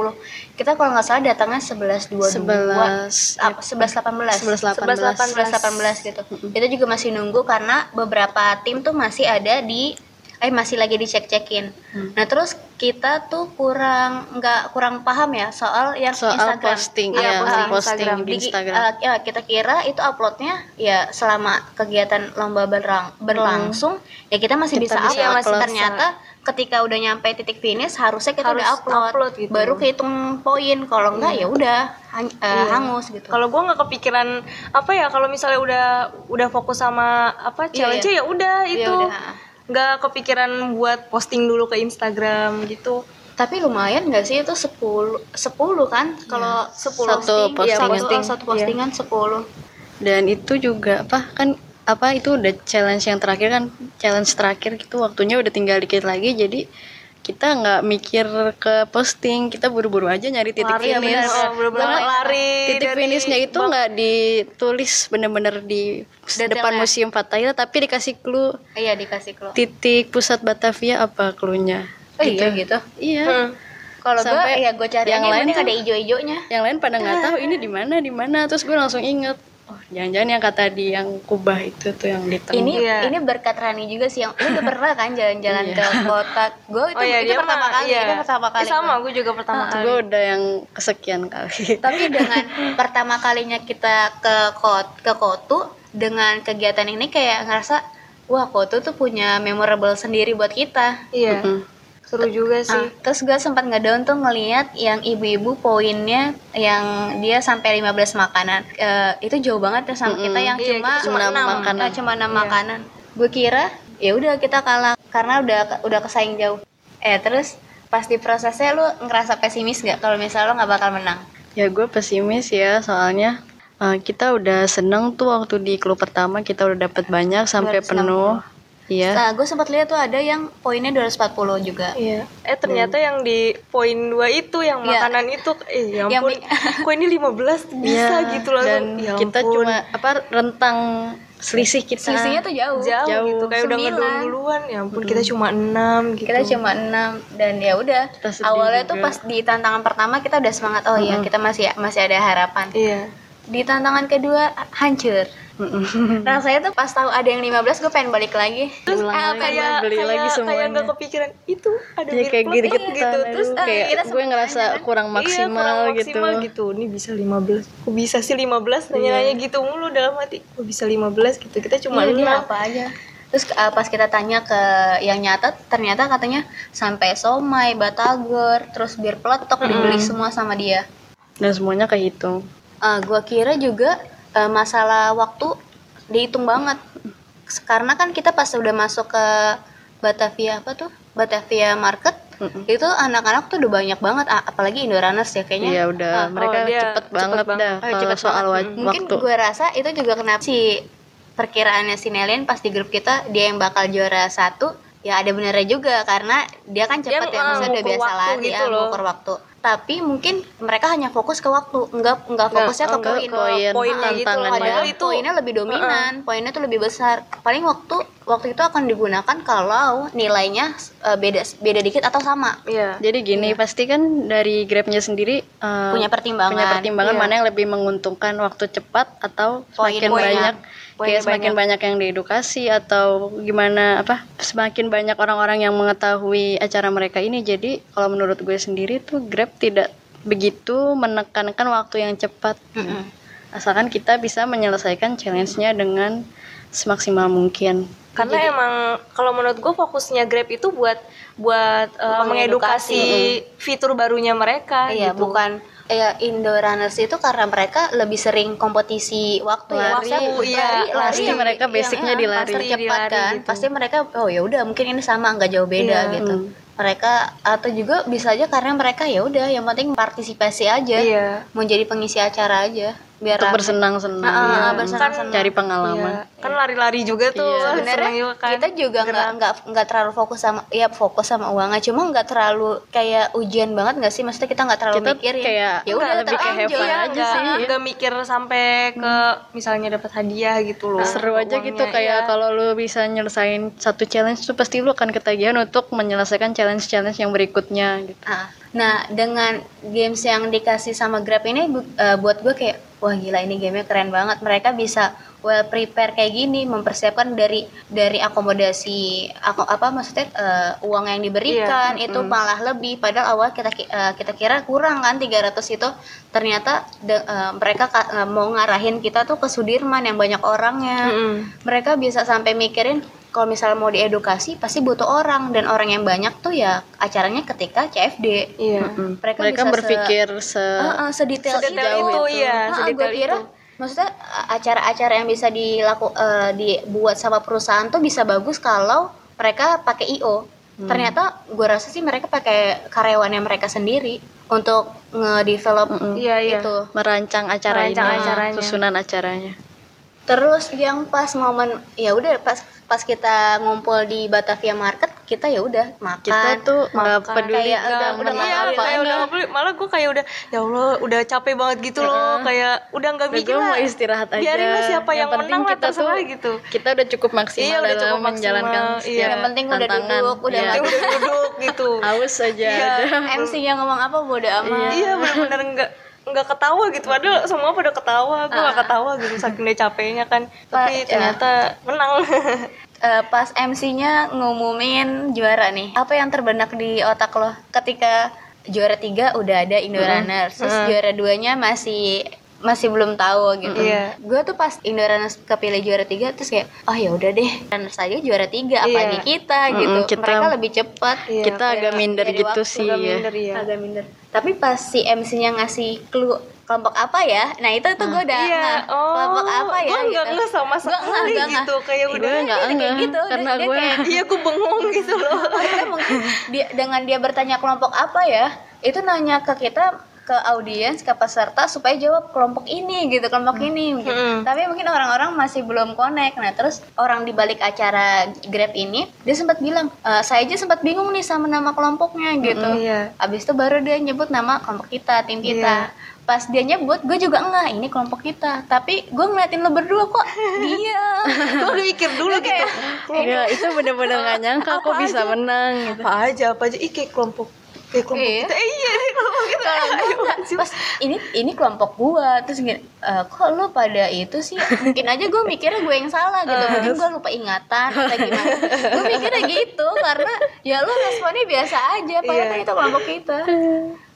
kita kalau nggak salah datangnya 11.22 11, apa 11.18 11.18. 11.18 gitu. Itu juga masih nunggu karena beberapa tim tuh masih ada di eh masih lagi dicek-cekin nah terus kita tuh kurang nggak kurang paham ya soal yang Soal Instagram posting, Iya, ya, posting. posting di Di- Instagram. eh, ya, kita kira itu uploadnya ya selama kegiatan lomba berlang- berlangsung ya kita masih Kita bisa bisa upload upload. ternyata ketika udah nyampe titik finish harusnya kita Harus udah upload, upload gitu. baru kehitung poin kalau enggak ya udah hang- eh, hangus gitu Kalau gua nggak kepikiran apa ya kalau misalnya udah udah fokus sama apa Iya, challenge iya. ya udah Ya itu udah. Nggak kepikiran buat posting dulu ke Instagram gitu. tapi lumayan nggak sih itu 10 10 kan? Kalau 10 Satu posting, postingan. satu, eh, satu postingan 10 Dan itu juga apa kan apa itu udah challenge yang terakhir kan? Challenge terakhir gitu waktunya udah tinggal dikit lagi jadi kita nggak mikir ke posting kita buru-buru aja nyari titik Lari ya finish. Bener, oh, bener-bener Bahkan lari titik dari finishnya itu nggak ditulis bener-bener di depan Detailnya. museum Fatahillah tapi dikasih clue. Iya dikasih clue. Titik pusat Batavia apa clue-nya? Oh iya gitu? Iya. Hmm. kalau gue ya gue cari yang lain tuh- ada ijo-ijonya yang lain pada nggak tahu ini di mana di mana. Terus gue langsung inget oh jangan-jangan yang kata di yang kubah itu tuh yang di tengah ini Iya. ini berkat Rani juga sih yang lu udah pernah kan jalan-jalan Iya. ke kota gue itu oh iya itu dia pertama mah, kali iya. itu pertama kali Eh, sama gua. gue juga pertama kali gue udah yang kesekian kali tapi dengan pertama kalinya kita ke kot ke kotu dengan kegiatan ini kayak ngerasa wah kotu tuh punya memorable sendiri buat kita iya Mm. Seru juga sih Ah, terus gue sempat ngedown tuh ngeliat yang ibu-ibu poinnya yang dia sampai 15 makanan Eh, itu jauh banget ya sama kita yang Iya, cuma kita cuma enam enam. makanan. eh, cuma enam makanan gue kira ya udah kita kalah karena udah udah kesaing jauh eh terus pas di prosesnya lu ngerasa pesimis gak kalau misalnya lo nggak bakal menang Ya gue pesimis ya soalnya uh, kita udah seneng tuh waktu di klub pertama kita udah dapet banyak sampai 260. penuh. Iya. nah gue sempat lihat tuh ada yang poinnya 240 juga Iya. Eh ternyata yang di poin 2 itu yang Iya. makanan itu eh ya Yang ampun. Kok ini 15 bisa Iya, gitu langsung. Dan Ya kita ampun. cuma apa rentang selisih kita. selisihnya tuh jauh jauh, jauh. gitu kayak udah Sembilan. ngedon duluan ya ampun kita cuma 6 gitu. kita cuma enam dan ya udah Kita awalnya tuh juga. pas di tantangan pertama kita udah semangat oh iya kita masih masih ada harapan Iya. di tantangan kedua hancur rasanya tuh pas tahu ada yang 15 gue pengen balik lagi terus Ulang eh, kayak beli kayak, lagi kayak semuanya. nggak kepikiran itu ada Ya kayak mirip gitu gitu terus eh, kayak kita gue ngerasa kan. kurang iya, maksimal, kurang gitu. maksimal gitu. Ini bisa 15. Kok bisa sih 15? Nanya-nanya gitu mulu dalam hati. Kok bisa 15 gitu. Kita cuma Iya, dia 6. apa aja terus eh, pas kita tanya ke yang nyatet ternyata katanya sampai somai batagor terus bir peletok dibeli semua sama dia Dan semuanya kehitung. Eh, gua kira juga eh, masalah waktu dihitung banget karena kan kita pas udah masuk ke Batavia apa tuh Batavia Market Mm-mm. itu anak-anak tuh udah banyak banget apalagi Indorunners ya kayaknya Iya udah Ah, mereka oh, dia cepet cepet banget banget. dah Oh, kalau cepet soal banget. wa- mungkin waktu. gue rasa itu juga kenapa si perkiraannya si Nelin pas di grup kita dia yang bakal juara satu ya ada benernya juga karena dia kan Dia, cepet ya ah, maksudnya udah biasa waktu lari gitu ya loh. ngukur waktu tapi mungkin mereka hanya fokus ke waktu enggak enggak fokusnya ke poin poin, poinnya gitu tantangannya. Padahal Padahal itu poinnya lebih dominan, poinnya tuh lebih besar. Paling waktu waktu itu akan digunakan kalau nilainya eh, beda beda dikit atau sama. Iya. Jadi gini, pasti kan dari Grabnya sendiri uh, Punya pertimbangan. punya pertimbangan Iya. mana yang lebih menguntungkan waktu cepat atau Poin- semakin banyak Kayak semakin banyak. yang diedukasi atau gimana apa semakin banyak orang-orang yang mengetahui acara mereka ini jadi kalau menurut gue sendiri tuh Grab tidak begitu menekankan waktu yang cepat Mm-mm. asalkan kita bisa menyelesaikan challenge-nya dengan semaksimal mungkin Karena emang kalau menurut gue fokusnya Grab itu buat buat uh, Mengedukasi. mengedukasi fitur barunya mereka Iya, gitu. bukan ya Indo Runners itu karena mereka lebih sering kompetisi waktu ya. Lari, Maksudnya iya, pasti yang- mereka yang, basicnya ya, di lari. pasti cepat Di lari kan. gitu. Pasti mereka oh ya udah mungkin ini sama nggak jauh beda Iya. gitu. Mereka atau juga bisa aja karena mereka ya udah yang penting partisipasi aja. Iya. Mau jadi pengisi acara aja biar untuk bersenang-senang Ah, ah, ya, bersenang-senang. cari pengalaman Iya. Kan lari-lari juga tuh. Iya. sebenarnya kan. kita juga nggak nggak nggak terlalu fokus sama ya fokus sama uangnya cuma nggak terlalu kayak ujian banget nggak sih maksudnya kita nggak terlalu Kita mikir ya kayak ya udah lebih kayak have enjoy fun ya, aja sih, ya. nggak mikir sampai ke misalnya dapat hadiah gitu loh seru aja uangnya, gitu kayak iya. kalau lu bisa nyelesain satu challenge tuh pasti lu akan ketagihan untuk menyelesaikan challenge-challenge yang berikutnya gitu. Ah, Nah, dengan games yang dikasih sama Grab ini bu- eh, buat gue kayak wah gila ini gamenya keren banget. Mereka bisa well prepare kayak gini, mempersiapkan dari dari akomodasi ako, apa maksudnya eh, uang yang diberikan itu malah lebih padahal awal kita ki- eh, kita kira kurang kan 300 itu ternyata de- eh, mereka ka- eh, mau ngarahin kita tuh ke Sudirman yang banyak orangnya. Mm-mm. Mereka bisa sampai mikirin kalau misalnya mau diedukasi pasti butuh orang dan orang yang banyak tuh ya acaranya ketika CFD. iya Mm. Mereka Mereka, bisa se- berpikir se, Heeh, sedetail, Sedetail itu, iya, Heeh, sedetail gua kira, itu. Maksudnya a- acara-acara yang bisa dilaku eh, dibuat sama perusahaan tuh bisa bagus kalau mereka pakai IO. Hmm. Ternyata gue rasa sih mereka pakai karyawannya mereka sendiri untuk nge-develop Iya, iya. itu. merancang acara Merancang ini, acaranya. susunan acaranya. Terus yang pas momen ya udah pas pas kita ngumpul di Batavia Market kita ya udah makan kita tuh nggak makan. peduli Kayak udah- kan udah Iya, apa kayak udah enggak. nggak peduli. malah gue kayak udah ya Allah udah capek banget gitu loh kayak udah nggak Udah, bikin gue lah mau istirahat aja biarin lah siapa yang, penting menang lah kita tuh terserah gitu kita udah cukup maksimal Iya, udah dalam cukup menjalankan maksimal, iya. yang penting udah tantangan duduk udah Iya. Yang udah duduk gitu haus aja Iya. udah. MC yang ngomong apa bodo amat iya benar-benar nggak nggak ketawa gitu. Padahal semua pada ketawa. Gue nggak ketawa gitu saking dia capeknya kan. Tapi Pak, ternyata menang. Eh, pas MC-nya ngumumin juara nih apa yang terbenak di otak lo ketika juara tiga udah ada Indo Runners terus juara duanya masih masih belum tahu gitu. Iya. Gue tuh pas Indo Runners kepilih juara tiga terus kayak oh ya udah deh Runners aja juara tiga apalagi Iya. kita gitu. kita- Mereka lebih cepat. Iya, kita agak minder gitu waktu, sih agak ya minder ya Agak minder. Tapi pas si MC-nya ngasih clue kelompok apa ya? Nah, itu tuh gue udah Iya, ngeh, oh, kelompok apa ya? gue nggak gitu. nggak sama nggak, sekali nggak, gitu kayak gue udah nggak kayak enggak gitu. Karena dia gue kayak- iya gue bengong gitu loh Maksudnya mungkin dia dengan dia bertanya kelompok apa ya itu nanya ke kita ke audiens ke peserta supaya jawab kelompok ini gitu kelompok ini gitu. Hmm. tapi mungkin orang-orang masih belum connect. Nah terus orang di balik acara grab ini dia sempat bilang "E, saya aja sempat bingung nih sama nama kelompoknya gitu. iya. abis itu baru dia nyebut nama kelompok kita tim kita. Pas dia nyebut gue juga enggak ini kelompok kita. Tapi gue ngeliatin lo berdua kok. Dia gue udah mikir dulu gitu. Ya itu bener-bener gak nyangka aku bisa menang gitu. Apa aja apa aja. Ih kayak kelompok kayak kelompok Iya. kita. Eh, iya kelompok kita pas ini ini kelompok gua. Terus gini "Eh, kok lo pada itu sih? Mungkin aja gue mikirnya gue yang salah gitu. Mungkin gue lupa ingatan atau gimana. Gue mikirnya gitu karena ya lo responnya biasa aja. Padahal kan itu kelompok kita.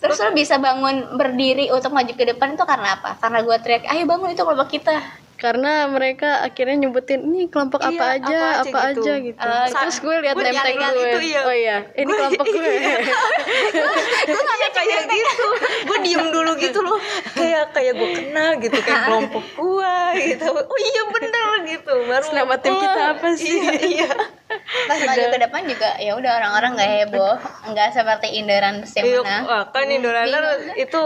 Terus lo bisa bangun berdiri untuk maju ke depan itu karena apa? Karena gue teriak ayo bangun itu kelompok kita karena mereka akhirnya nyebutin ini kelompok Iya, apa aja apa apa aja aja gitu. gitu, Eh, terus gue lihat gue tag nyari-nyari gue. itu, iya. oh iya. Ini kelompok gue. Gue nggak kayak gitu. gue diem dulu gitu loh. Kayak kayak gue kenal gitu kayak kelompok gue gitu. Oh iya bener gitu. Baru Nama tim kita oh, apa sih? iya, iya. pas maju ke depan juga ya udah orang-orang nggak heboh nggak seperti Indoran yang Iya, kan Indorunner itu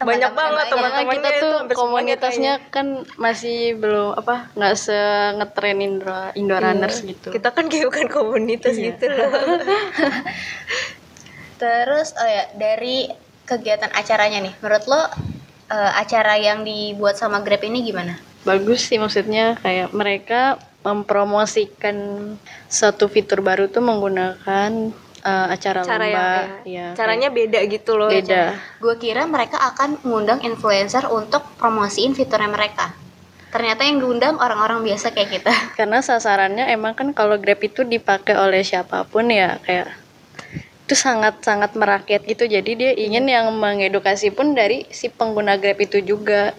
banyak banget karena teman-temannya kita itu tuh komunitasnya kan masih belum apa nggak se ngetren Indo Indo Runners kayaknya. gitu. Kita kan kayak bukan komunitas gitu loh. Terus oh ya dari kegiatan acaranya nih, menurut lo eh, acara yang dibuat sama Grab ini gimana? bagus sih maksudnya kayak mereka mempromosikan satu fitur baru tuh menggunakan eh, acara cara yang lomba ya, ya, caranya beda gitu loh beda. Gue kira mereka akan mengundang influencer untuk promosiin fiturnya mereka. Ternyata yang diundang orang-orang biasa kayak kita. karena sasarannya emang kan kalau Grab itu dipakai oleh siapa pun ya kayak itu sangat-sangat merakyat gitu. Jadi dia ingin yang mengedukasi pun dari si pengguna Grab itu juga.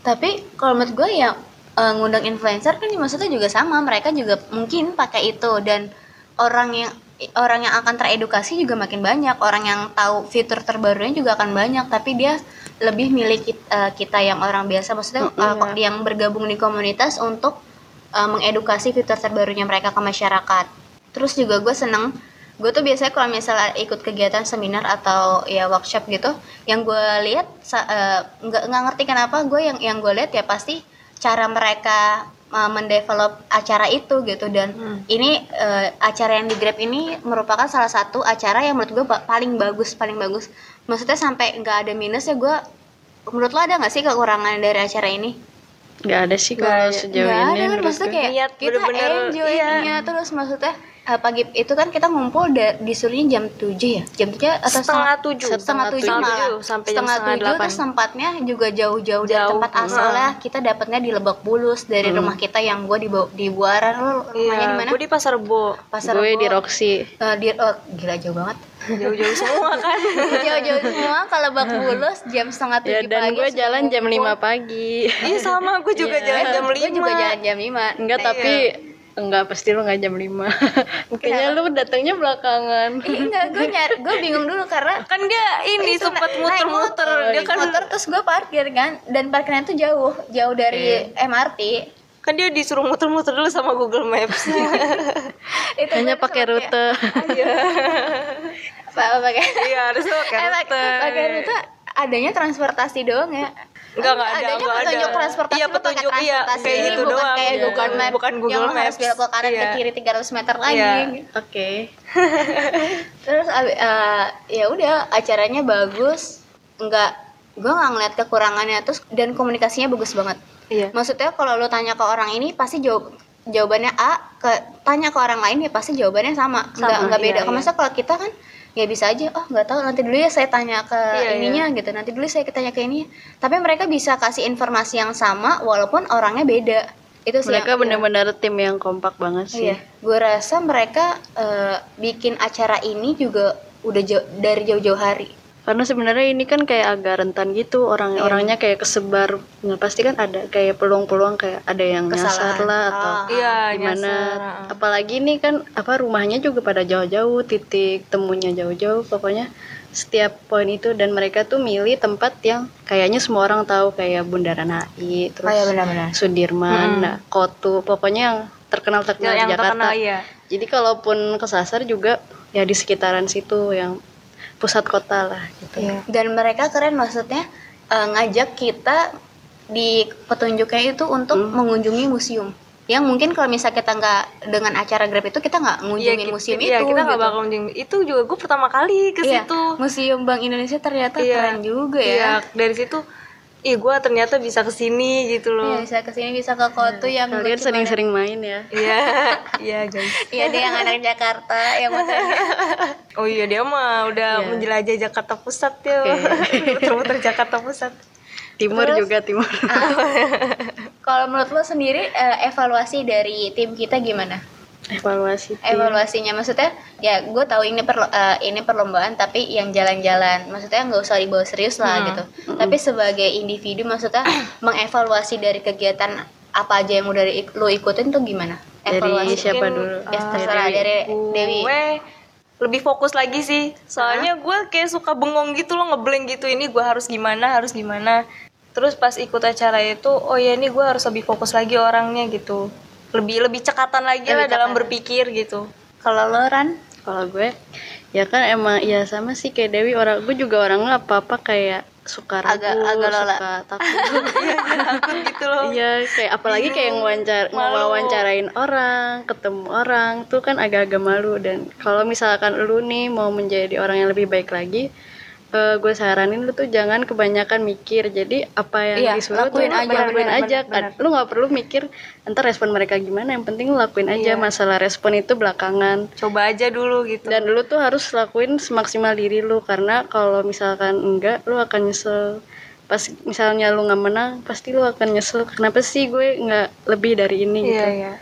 Tapi kalau menurut gue ya eh, ngundang influencer kan maksudnya juga sama, mereka juga mungkin pakai itu. Dan orang yang orang yang akan teredukasi juga makin banyak, orang yang tahu fitur terbarunya juga akan banyak, tapi dia lebih milih kit- eh, kita, yang orang biasa, maksudnya eh, kok yang bergabung di komunitas untuk eh, mengedukasi fitur terbarunya mereka ke masyarakat. Terus juga gue seneng gue tuh biasanya kalau misalnya ikut kegiatan seminar atau ya workshop gitu yang gue lihat eh, nggak nggak ngerti kenapa gue yang yang gue lihat ya pasti cara mereka uh, mendevelop acara itu gitu. Dan ini eh, acara yang di Grab ini merupakan salah satu acara yang menurut gue paling bagus paling bagus. Maksudnya sampai nggak ada minus ya gue menurut lo ada nggak sih kekurangan dari acara ini? Nggak ada sih kalau sejauh Nggak ini ada kan menurut maksudnya kayak Niat kita bener-bener, enjoy iya. terus maksudnya eh, pagi itu kan kita ngumpul da- disuruhnya jam 7 ya? Jam 7 atau setengah tujuh setengah tujuh malah. tujuh sampai jam setengah setengah tujuh delapan. terus tempatnya juga jauh-jauh dari Jauh. tempat asalnya kita dapatnya di Lebak Bulus dari rumah kita yang gue di di Buaran. Lo rumahnya di iya mana? gue di pasar bo. Pasar gue di Roxy. Eh, di oh, gila jauh banget. Jauh-jauh semua kan? Jauh-jauh semua. Ke Lebak Bulus jam setengah ya tujuh dan pagi gue jalan jam. 5 pagi. Iya sama. Gue juga jalan jam Gue lima. juga jalan jam 5 enggak tapi enggak pasti lu enggak jam 5 kayaknya lu datangnya belakangan. Ih, enggak, gue nyari, gue bingung dulu karena kan dia ini itu sempat muter-muter dia kan motor terus gue parkir kan dan parkirnya tuh jauh jauh dari MRT kan dia disuruh muter-muter dulu sama Google Maps. Itu hanya pakai rute. Apa pakai iya harus pakai eh, rute. pakai pakai rute adanya transportasi doang ya Enggak enggak ada, adanya enggak ada. petunjuk transportasi Iya, pakai petunjuk iya transportasi. kayak gitu bukan doang. kayak Iya. Google Map bukan yang Google lu harus Maps. belok ke kanan Iya. ke kiri 300 meter lagi Iya. Oke. terus abi- eh, ya udah acaranya bagus nggak gue nggak ngeliat kekurangannya terus dan komunikasinya bagus banget Iya. maksudnya kalau lu tanya ke orang ini pasti jawab jawabannya A ke tanya ke orang lain ya pasti jawabannya sama nggak Sama, nggak beda iya, kalau iya. masa kalau kita kan ya bisa aja. Oh nggak tahu. Nanti dulu ya saya tanya ke Iya, ininya gitu. Nanti dulu saya tanya ke ini tapi mereka bisa kasih informasi yang sama walaupun orangnya beda. Itu sih Mereka bener-bener tim yang kompak banget sih. Iya, gue rasa mereka eh, bikin acara ini juga udah jauh, dari jauh-jauh hari. Karena sebenarnya ini kan kayak agak rentan gitu orang-orangnya Iya. kayak kesebar. Nah, pasti kan ada kayak peluang-peluang kayak ada yang nyasar Kesalahan. lah atau Ah, Iya, gimana. nyasar. Apalagi ini kan apa rumahnya juga pada jauh-jauh, titik temunya jauh-jauh. Pokoknya setiap poin itu dan mereka tuh milih tempat yang kayaknya semua orang tahu kayak Bundaran HI, terus Oh iya, benar-benar. Sudirman, Hmm. nah, Kotu, pokoknya yang terkenal terkenal yang di Jakarta. terkenal iya. Jadi kalaupun kesasar juga ya di sekitaran situ yang pusat kota lah gitu. Iya. Dan mereka keren maksudnya eh, ngajak kita di petunjuknya itu untuk mengunjungi museum. Yang mungkin kalau misalnya kita nggak dengan acara Grab itu kita nggak ngunjungin ki- museum iya, itu. kita nggak gitu. bakal ngunjungin. Itu juga gue pertama kali ke Iya, situ. Museum Bank Indonesia ternyata Iya. keren juga Iya, ya. dari situ ih gue ternyata bisa ke sini gitu Iya, loh. bisa ke sini bisa ke Kotu yang Kalian sering-sering main ya. Iya, iya guys. Iya dia yang anak Jakarta yang Oh iya dia mah udah Iya. menjelajah Jakarta Pusat ya. Oke. Muter-muter Jakarta Pusat. Timur Terus? juga timur. Kalau menurut lo sendiri eh, evaluasi dari tim kita gimana? Evaluasi. tim. Evaluasinya maksudnya ya gue tahu ini perlo eh, ini perlombaan tapi yang jalan-jalan maksudnya nggak usah dibawa serius lah gitu. Tapi sebagai individu maksudnya mengevaluasi dari kegiatan apa aja yang udah lo ikutin tuh gimana? Dari Evaluasi. siapa Mungkin, dulu? Ya, eh, terserah dari Dewi. gue lebih fokus lagi sih soalnya gue kayak suka bengong gitu loh ngeblank gitu ini gue harus gimana harus gimana terus pas ikut acara itu oh ya ini gue harus lebih fokus lagi orangnya gitu lebih lebih cekatan lagi Lebih lah dalam cekatan. berpikir gitu Kalau lo Ran? Kalau gue ya kan emang ya sama sih kayak Dewi orang gue juga orangnya apa-apa kayak suka ragu, Agak- agak lola. suka takut. takut gitu loh Iya, kayak apalagi kayak ngewawancara malu. ngewawancarain orang, ketemu orang tuh kan agak-agak malu dan kalau misalkan lu nih mau menjadi orang yang lebih baik lagi, eh, gue saranin lu tuh jangan kebanyakan mikir. Jadi apa yang Iya, disuruh tuh lakuin lu aja, lakuin benar, aja. benar, Kan. Lu nggak perlu mikir entar respon mereka gimana, yang penting lu lakuin aja. Masalah respon itu belakangan. coba aja dulu gitu Dan dulu tuh harus lakuin semaksimal diri lu karena kalau misalkan enggak lu akan nyesel. Pas misalnya lu nggak menang, pasti lu akan nyesel. Kenapa sih gue nggak lebih dari ini gitu. iya iya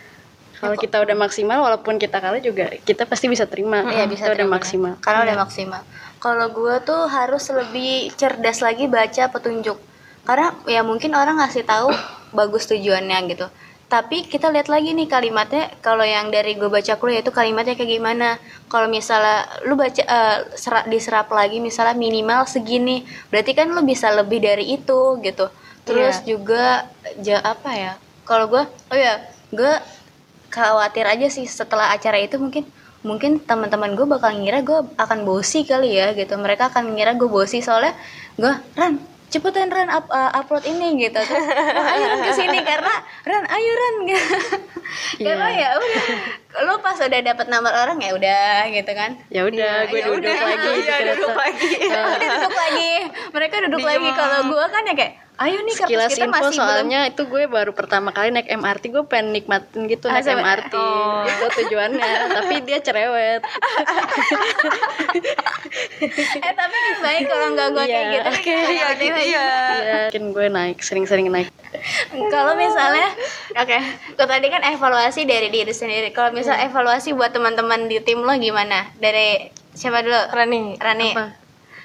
Kalau kita udah maksimal walaupun kita kalah juga kita pasti bisa terima. Iya bisa kita udah terima. maksimal. Karena udah maksimal. Kalau gue tuh harus lebih cerdas lagi baca petunjuk. Karena ya mungkin orang ngasih tahu bagus tujuannya gitu. Tapi kita lihat lagi nih kalimatnya. Kalau yang dari gue baca kuliah itu kalimatnya kayak gimana. Kalau misalnya lu baca eh, serak diserap lagi misalnya minimal segini, berarti kan lu bisa lebih dari itu gitu. Terus juga ja, apa ya? Kalau gue, oh ya, gue khawatir aja sih setelah acara itu mungkin mungkin teman-teman gue bakal ngira gue akan bosi kali ya gitu. Mereka akan ngira gue bosi soalnya gue Ran cepetan Ran up- uh, upload ini gitu. Terus, "Wah, ayo Ran ke sini karena Ran ayo Ran gitu. Karena ya udah lo pas udah dapet nomor orang ya udah gitu kan? Ya udah, gue ya duduk udah. lagi. kereta. duduk lagi. Udah duduk lagi. Mereka duduk lagi. Kalau gue kan ya kayak ayo nih Sekilas kita info masih belum. soalnya itu gue baru pertama kali naik MRT gue pengen nikmatin gitu Ah, naik sama- MRT Oh. itu tujuannya. Tapi dia cerewet. Eh tapi baik kalau nggak gue kayak Iya, gitu. Oke, iya gitu. Iya. Ya mungkin gue naik sering-sering naik. Kalau misalnya oke kalau tadi kan evaluasi dari diri sendiri. Kalau misal evaluasi buat teman-teman di tim lo gimana? Dari siapa dulu? Rani. Rani. Apa?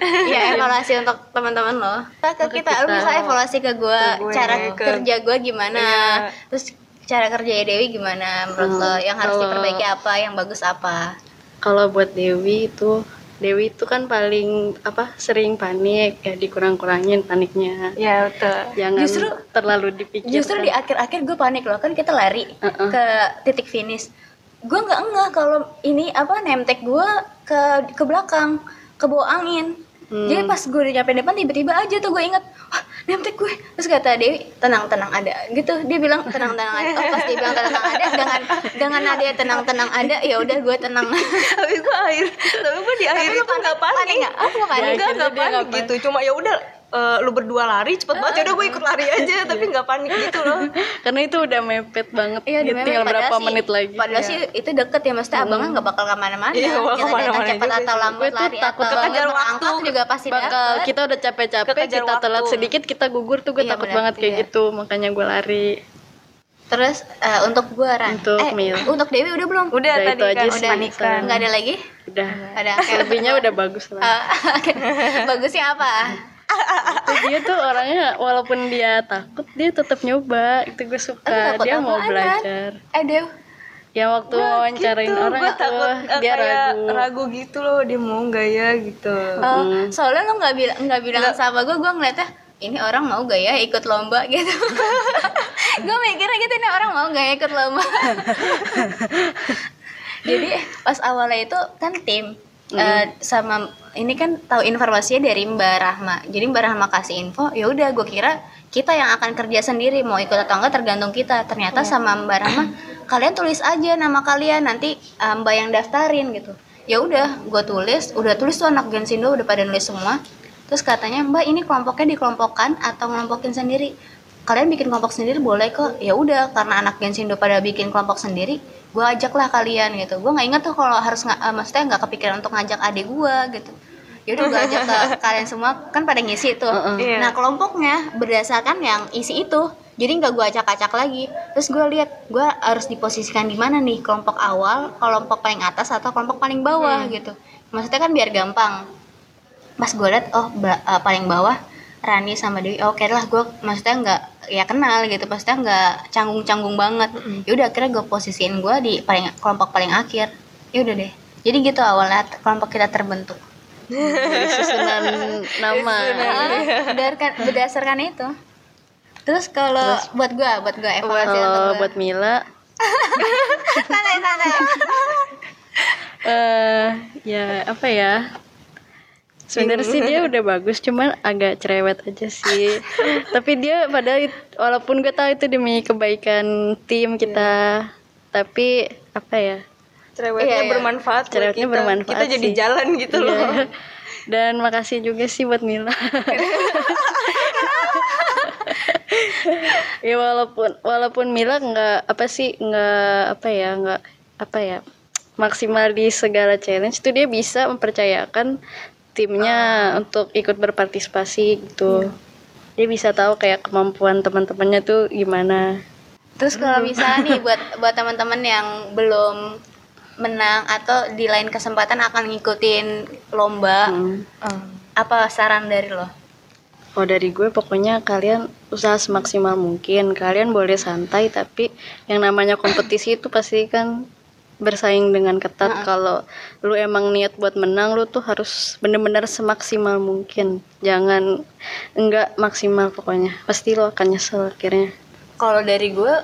ya evaluasi untuk teman-teman lo. Ke kita, kita. bisa evaluasi ke gue Ke gue, cara ke- kerja gue gimana? Iya. terus cara kerja Dewi gimana menurut lo? Yang harus kalau- diperbaiki apa? Yang bagus apa? Kalau buat Dewi itu Dewi itu kan paling apa sering panik ya dikurang-kurangin paniknya. Ya betul. Jangan Justru- terlalu dipikirkan. Justru di akhir-akhir gue panik loh. Kan kita lari Uh-uh. ke titik finish. Gue nggak enggak kalau ini apa nemtek gue ke ke belakang ke bawah angin. Hmm. Jadi pas gue udah nyampe depan tiba-tiba aja tuh gue inget, wah nemtek gue. Terus kata Dewi tenang tenang ada gitu. Dia bilang tenang tenang ada. Oh pas dia bilang tenang tenang ada dengan dengan ada tenang tenang ada ya udah gue tenang. Tapi gue akhir tapi gue di akhir itu nggak panik. nggak? Oh nggak panik. Enggak nggak panik. gitu cuma ya udah eh, lu berdua lari cepet banget ya udah gue ikut lari aja tapi nggak panik gitu loh karena itu udah mepet banget Iya, gitu, tinggal berapa sih- menit lagi Padahal sih itu deket ya, maksudnya abangnya nggak bakal ke mana-mana. Iya, Kita ke mana-mana datang cepat juga atau lambat Gue lari takut atau kekejar waktu. juga pasti bakal dapet. kita udah capek-capek Kekejar kita telat waktu. sedikit kita gugur tuh gue Iya, takut banget kayak Iya. gitu makanya gue lari Terus eh, untuk gue Ran, Untuk eh, Mil. untuk Dewi udah belum? udah, Udah tadi itu aja kan sih. panikan Nggak ada lagi? udah Ada. lebihnya udah bagus lah Eh, oke. Bagusnya apa? Tuh, dia tuh orangnya walaupun dia takut dia tetap nyoba. Itu gue suka. Dia mau apaan, belajar. Eh Dew, yang waktu wawancarain gitu, orang gue itu takut eh, dia ragu. ragu gitu loh dia mau nggak ya gitu. Oh, soalnya lo nggak bilang nggak bilang sama gue, gue ngeliatnya ini orang mau gak ya ikut lomba? gitu. Gue mikirnya gitu ini orang mau gak ya ikut lomba? Jadi pas awalnya itu kan tim eh, sama ini kan tahu informasinya dari Mbak Rahma. Jadi Mbak Rahma kasih info ya udah gue kira kita yang akan kerja sendiri. Mau ikut atau enggak tergantung kita. Ternyata sama Mbak Rahma kalian tulis aja nama kalian. Nanti eh, Mbak yang daftarin gitu. Ya udah gue tulis. Udah tulis tuh anak Gensindo udah pada nulis semua. Terus katanya Mbak ini kelompoknya dikelompokkan atau ngelompokin sendiri kalian bikin kelompok sendiri boleh kok. Ya udah karena anak Gensindo pada bikin kelompok sendiri gue ajaklah kalian gitu. Gue nggak inget tuh kalau harus nggak eh, maksudnya nggak kepikiran untuk ngajak adik gue gitu. Yaudah gue ajak ke kalian semua kan pada ngisi tuh Iya. nah kelompoknya berdasarkan yang isi itu. Jadi nggak gue acak-acak lagi. Terus gue lihat gue harus diposisikan di mana nih? Kelompok awal kelompok paling atas atau kelompok paling bawah gitu. Maksudnya kan biar gampang. Pas gue liat oh ba- eh, paling bawah Rani sama Dewi oke lah gue maksudnya nggak ya kenal gitu. Maksudnya nggak canggung-canggung banget. Ya udah akhirnya gue posisiin gue di paling kelompok paling akhir. Ya udah deh. Jadi gitu awalnya kelompok kita terbentuk. Dari susunan nama. Berdasarkan berdasarkan itu. Terus kalau buat gue buat gue evaluasi gua. buat Mila? Santai santai eh ya apa ya sebenarnya sih dia udah bagus cuman agak cerewet aja sih tapi dia padahal walaupun gue tahu itu demi kebaikan tim kita tapi apa ya cerewetnya Iya, iya. bermanfaat Cerewetnya kita. bermanfaat kita jadi sih. jalan gitu loh Iya. dan makasih juga sih buat Mila ya walaupun walaupun Mila nggak apa sih nggak apa ya nggak apa ya maksimal di segala challenge itu dia bisa mempercayakan timnya untuk ikut berpartisipasi gitu dia bisa tahu kayak kemampuan teman-temannya tuh gimana Terus kalau misalnya nih buat buat teman-teman yang belum menang atau di lain kesempatan akan ngikutin lomba, Hmm. apa saran dari lo? Kalau dari gue pokoknya kalian usaha semaksimal mungkin. Kalian boleh santai tapi yang namanya kompetisi itu pasti kan bersaing dengan ketat. Kalau lu emang niat buat menang lu tuh harus bener-bener semaksimal mungkin. Jangan enggak maksimal pokoknya. Pasti lo akan nyesel akhirnya. Kalau dari gue,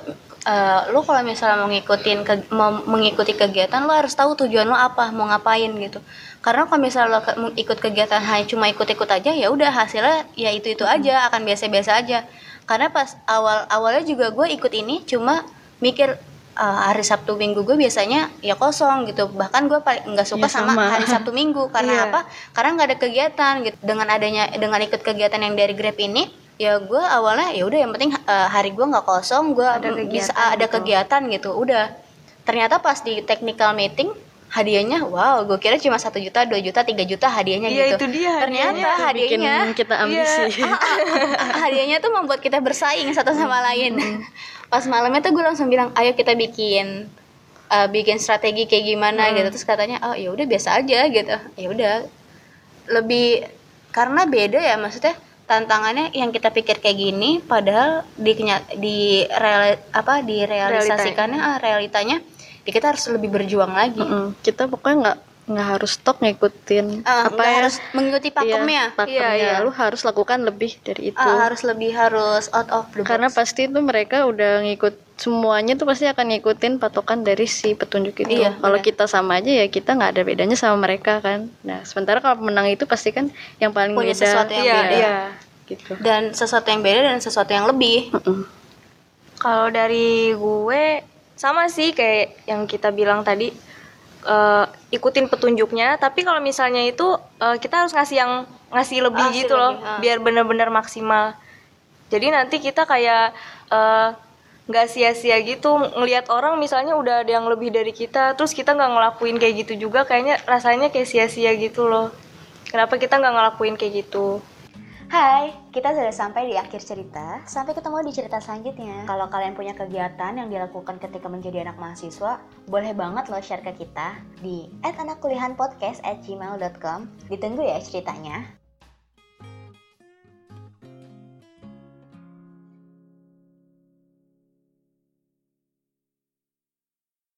eh, lo kalau misalnya mau ngikutin ke- mau mengikuti kegiatan lo harus tahu tujuan lo apa, mau ngapain gitu. Karena kalau misalnya lo ke- ikut kegiatan hanya cuma ikut-ikut aja, ya udah hasilnya ya itu itu aja, akan biasa-biasa aja. Karena pas awal awalnya juga gue ikut ini cuma mikir eh, hari Sabtu Minggu gue biasanya ya kosong gitu. Bahkan gue paling nggak suka Ya, sama sama. hari Sabtu Minggu karena apa? Karena nggak ada kegiatan gitu. Dengan adanya dengan ikut kegiatan yang dari Grab ini, ya gue awalnya ya udah yang penting eh, hari gue nggak kosong, gue bisa ada kegiatan gitu. Udah. Ternyata pas di technical meeting hadiahnya wow gue kira cuma satu juta dua juta tiga juta hadiahnya Iya, gitu itu dia ternyata Itu bikin hadiahnya kita ambisi. hadiahnya tuh membuat kita bersaing satu sama lain pas malamnya tuh gue langsung bilang ayo kita bikin uh, bikin strategi kayak gimana gitu. Terus katanya oh ya udah biasa aja gitu. Ya udah. Lebih karena beda ya maksudnya tantangannya yang kita pikir kayak gini padahal di di reali- apa direalisasikannya ah, realitanya ya kita harus lebih berjuang lagi. Mm-mm. Kita pokoknya nggak nggak harus stop ngikutin Ah, apa ya harus mengikuti pakemnya Iya, pakemnya. Iya, iya. Lu harus lakukan lebih dari itu. Ah, harus lebih harus out of the box. Karena pasti itu mereka udah ngikut semuanya tuh pasti akan ngikutin patokan dari si petunjuk itu. Iya, kalau kita sama aja ya kita nggak ada bedanya sama mereka kan. Nah sementara kalau menang itu pasti kan yang paling Punya beda. sesuatu yang Iya, beda. iya. gitu dan sesuatu yang beda dan sesuatu yang lebih. Kalau dari gue sama sih kayak yang kita bilang tadi eh, ikutin petunjuknya. Tapi kalau misalnya itu eh, kita harus ngasih yang ngasih lebih Ngasih gitu loh, ah. biar bener-bener maksimal. Jadi nanti kita kayak eh, nggak sia-sia gitu ngelihat orang misalnya udah ada yang lebih dari kita, terus kita nggak ngelakuin kayak gitu juga, kayaknya rasanya kayak sia-sia gitu loh. Kenapa kita nggak ngelakuin kayak gitu? Hai, kita sudah sampai di akhir cerita. Sampai ketemu di cerita selanjutnya. Kalau kalian punya kegiatan yang dilakukan ketika menjadi anak mahasiswa, boleh banget lo share ke kita di @anakkuliahanpodcast@gmail.com. Ditunggu ya ceritanya.